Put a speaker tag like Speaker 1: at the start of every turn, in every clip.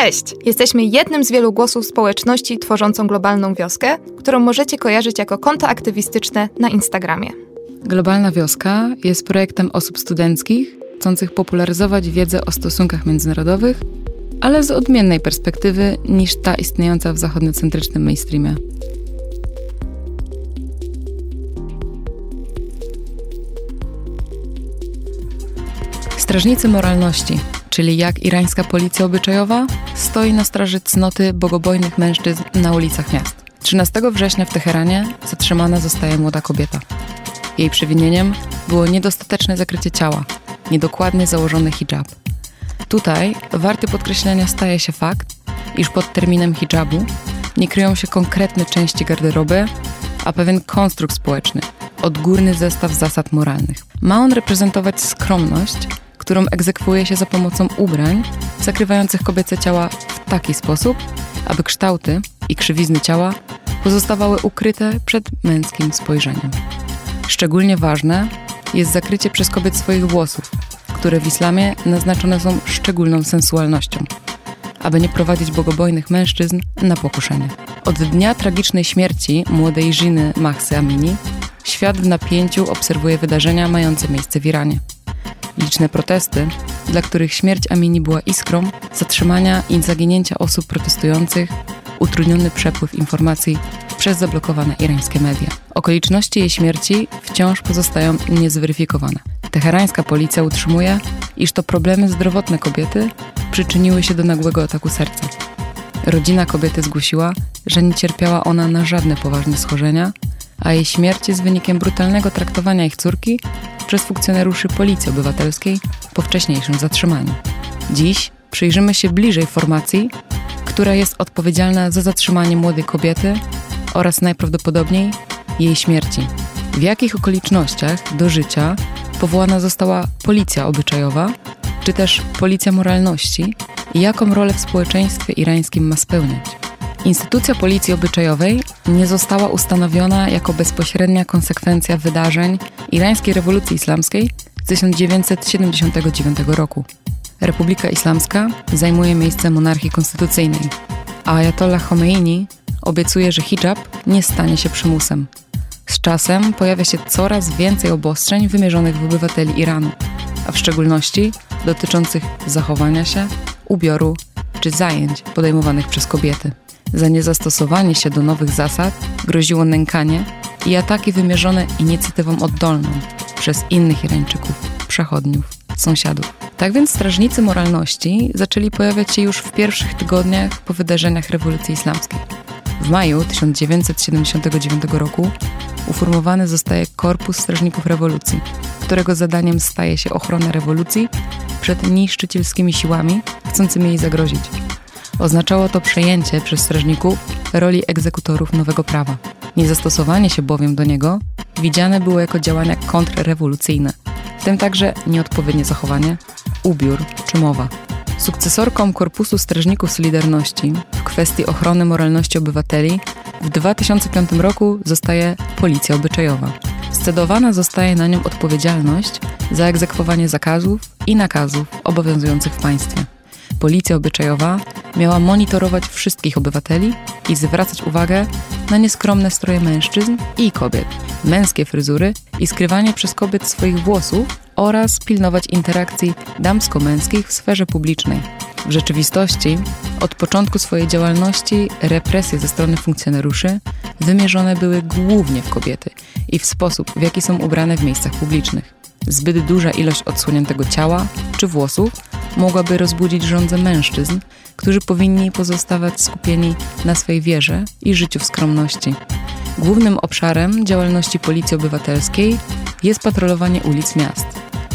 Speaker 1: Cześć! Jesteśmy jednym z wielu głosów społeczności tworzącą globalną wioskę, którą możecie kojarzyć jako konto aktywistyczne na Instagramie.
Speaker 2: Globalna Wioska jest projektem osób studenckich chcących popularyzować wiedzę o stosunkach międzynarodowych, ale z odmiennej perspektywy niż ta istniejąca w zachodniocentrycznym mainstreamie. Strażnicy moralności, czyli jak irańska policja obyczajowa, stoi na straży cnoty bogobojnych mężczyzn na ulicach miast. 13 września w Teheranie zatrzymana zostaje młoda kobieta. Jej przewinieniem było niedostateczne zakrycie ciała, niedokładnie założony hijab. Tutaj warty podkreślenia staje się fakt, iż pod terminem hijabu nie kryją się konkretne części garderoby, a pewien konstrukt społeczny, odgórny zestaw zasad moralnych. Ma on reprezentować skromność, którą egzekwuje się za pomocą ubrań zakrywających kobiece ciała w taki sposób, aby kształty i krzywizny ciała pozostawały ukryte przed męskim spojrzeniem. Szczególnie ważne jest zakrycie przez kobiet swoich włosów, które w islamie naznaczone są szczególną sensualnością, aby nie prowadzić bogobojnych mężczyzn na pokuszenie. Od dnia tragicznej śmierci młodej Żiny Mahsy Amini świat w napięciu obserwuje wydarzenia mające miejsce w Iranie. Liczne protesty, dla których śmierć Amini była iskrą, zatrzymania i zaginięcia osób protestujących, utrudniony przepływ informacji przez zablokowane irańskie media. Okoliczności jej śmierci wciąż pozostają niezweryfikowane. Teherańska policja utrzymuje, iż to problemy zdrowotne kobiety przyczyniły się do nagłego ataku serca. Rodzina kobiety zgłosiła, że nie cierpiała ona na żadne poważne schorzenia, a jej śmierć jest wynikiem brutalnego traktowania ich córki przez funkcjonariuszy Policji Obywatelskiej po wcześniejszym zatrzymaniu. Dziś przyjrzymy się bliżej formacji, która jest odpowiedzialna za zatrzymanie młodej kobiety oraz najprawdopodobniej jej śmierci. W jakich okolicznościach do życia powołana została policja obyczajowa, czy też policja moralności i jaką rolę w społeczeństwie irańskim ma spełniać. Instytucja policji obyczajowej nie została ustanowiona jako bezpośrednia konsekwencja wydarzeń irańskiej rewolucji islamskiej z 1979 roku. Republika Islamska zajmuje miejsce monarchii konstytucyjnej, a Ayatollah Khomeini obiecuje, że hijab nie stanie się przymusem. Z czasem pojawia się coraz więcej obostrzeń wymierzonych w obywateli Iranu, a w szczególności dotyczących zachowania się, ubioru czy zajęć podejmowanych przez kobiety. Za niezastosowanie się do nowych zasad groziło nękanie i ataki wymierzone inicjatywą oddolną przez innych Irańczyków, przechodniów, sąsiadów. Tak więc strażnicy moralności zaczęli pojawiać się już w pierwszych tygodniach po wydarzeniach rewolucji islamskiej. W maju 1979 roku uformowany zostaje Korpus Strażników Rewolucji, którego zadaniem staje się ochrona rewolucji przed niszczycielskimi siłami chcącymi jej zagrozić. Oznaczało to przejęcie przez strażników roli egzekutorów nowego prawa. Niezastosowanie się bowiem do niego widziane było jako działania kontrrewolucyjne, w tym także nieodpowiednie zachowanie, ubiór czy mowa. Sukcesorką Korpusu Strażników Solidarności w kwestii ochrony moralności obywateli w 2005 roku zostaje Policja Obyczajowa. Scedowana zostaje na nią odpowiedzialność za egzekwowanie zakazów i nakazów obowiązujących w państwie. Policja Obyczajowa miała monitorować wszystkich obywateli i zwracać uwagę na nieskromne stroje mężczyzn i kobiet, męskie fryzury i skrywanie przez kobiet swoich włosów oraz pilnować interakcji damsko-męskich w sferze publicznej. W rzeczywistości, od początku swojej działalności, represje ze strony funkcjonariuszy wymierzone były głównie w kobiety i w sposób, w jaki są ubrane w miejscach publicznych. Zbyt duża ilość odsłoniętego ciała czy włosów mogłaby rozbudzić żądzę mężczyzn, którzy powinni pozostawać skupieni na swej wierze i życiu w skromności. Głównym obszarem działalności Policji Obywatelskiej jest patrolowanie ulic miast.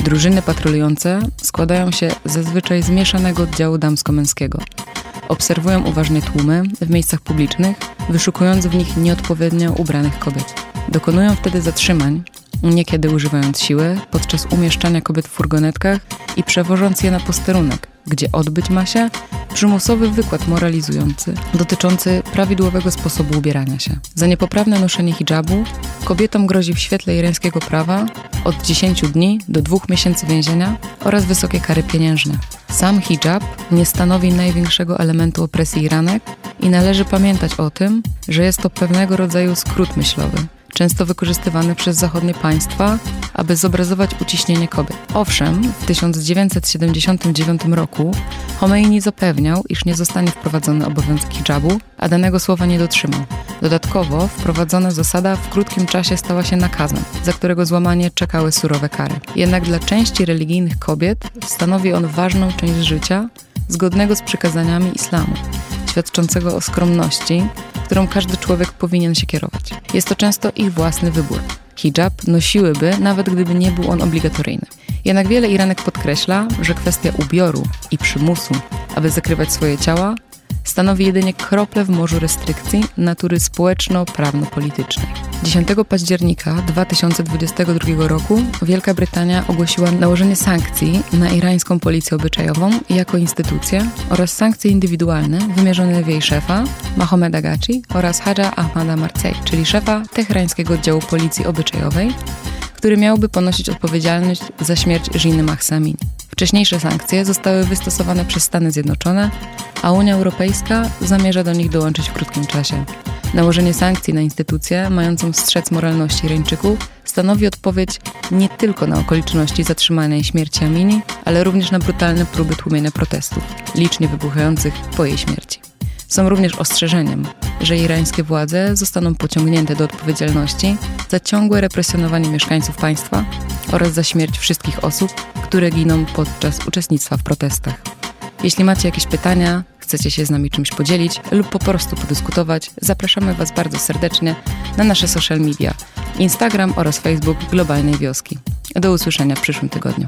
Speaker 2: Drużyny patrolujące składają się zazwyczaj z mieszanego oddziału damsko-męskiego. Obserwują uważnie tłumy w miejscach publicznych, wyszukując w nich nieodpowiednio ubranych kobiet. Dokonują wtedy zatrzymań, niekiedy używając siły, podczas umieszczania kobiet w furgonetkach i przewożąc je na posterunek, gdzie odbyć ma się przymusowy wykład moralizujący dotyczący prawidłowego sposobu ubierania się. Za niepoprawne noszenie hijabu kobietom grozi w świetle irańskiego prawa od 10 dni do 2 miesięcy więzienia oraz wysokie kary pieniężne. Sam hijab nie stanowi największego elementu opresji Iranek i należy pamiętać o tym, że jest to pewnego rodzaju skrót myślowy, często wykorzystywany przez zachodnie państwa, aby zobrazować uciśnienie kobiet. Owszem, w 1979 roku Khomeini zapewniał, iż nie zostanie wprowadzony obowiązek hijabu, a danego słowa nie dotrzymał. Dodatkowo wprowadzona zasada w krótkim czasie stała się nakazem, za którego złamanie czekały surowe kary. Jednak dla części religijnych kobiet stanowi on ważną część życia, zgodnego z przykazaniami islamu, świadczącego o skromności, którą każdy człowiek powinien się kierować. Jest to często ich własny wybór. Hijab nosiłyby, nawet gdyby nie był on obligatoryjny. Jednak wiele Iranek podkreśla, że kwestia ubioru i przymusu, aby zakrywać swoje ciała, stanowi jedynie kroplę w morzu restrykcji natury społeczno-prawno-politycznej. 10 października 2022 roku Wielka Brytania ogłosiła nałożenie sankcji na irańską policję obyczajową jako instytucję oraz sankcje indywidualne wymierzone w jej szefa, Mahomeda Gaci oraz Hadja Ahmada Marcej, czyli szefa teherańskiego oddziału policji obyczajowej, który miałby ponosić odpowiedzialność za śmierć Żiny Mahsamini. Wcześniejsze sankcje zostały wystosowane przez Stany Zjednoczone, a Unia Europejska zamierza do nich dołączyć w krótkim czasie. Nałożenie sankcji na instytucję mającą strzec moralności Irańczyków stanowi odpowiedź nie tylko na okoliczności zatrzymania i śmierci Amini, ale również na brutalne próby tłumienia protestów, licznie wybuchających po jej śmierci. Są również ostrzeżeniem, że irańskie władze zostaną pociągnięte do odpowiedzialności za ciągłe represjonowanie mieszkańców państwa oraz za śmierć wszystkich osób, które giną podczas uczestnictwa w protestach. Jeśli macie jakieś pytania, chcecie się z nami czymś podzielić lub po prostu podyskutować, zapraszamy Was bardzo serdecznie na nasze social media Instagram oraz Facebook Globalnej Wioski. Do usłyszenia w przyszłym tygodniu.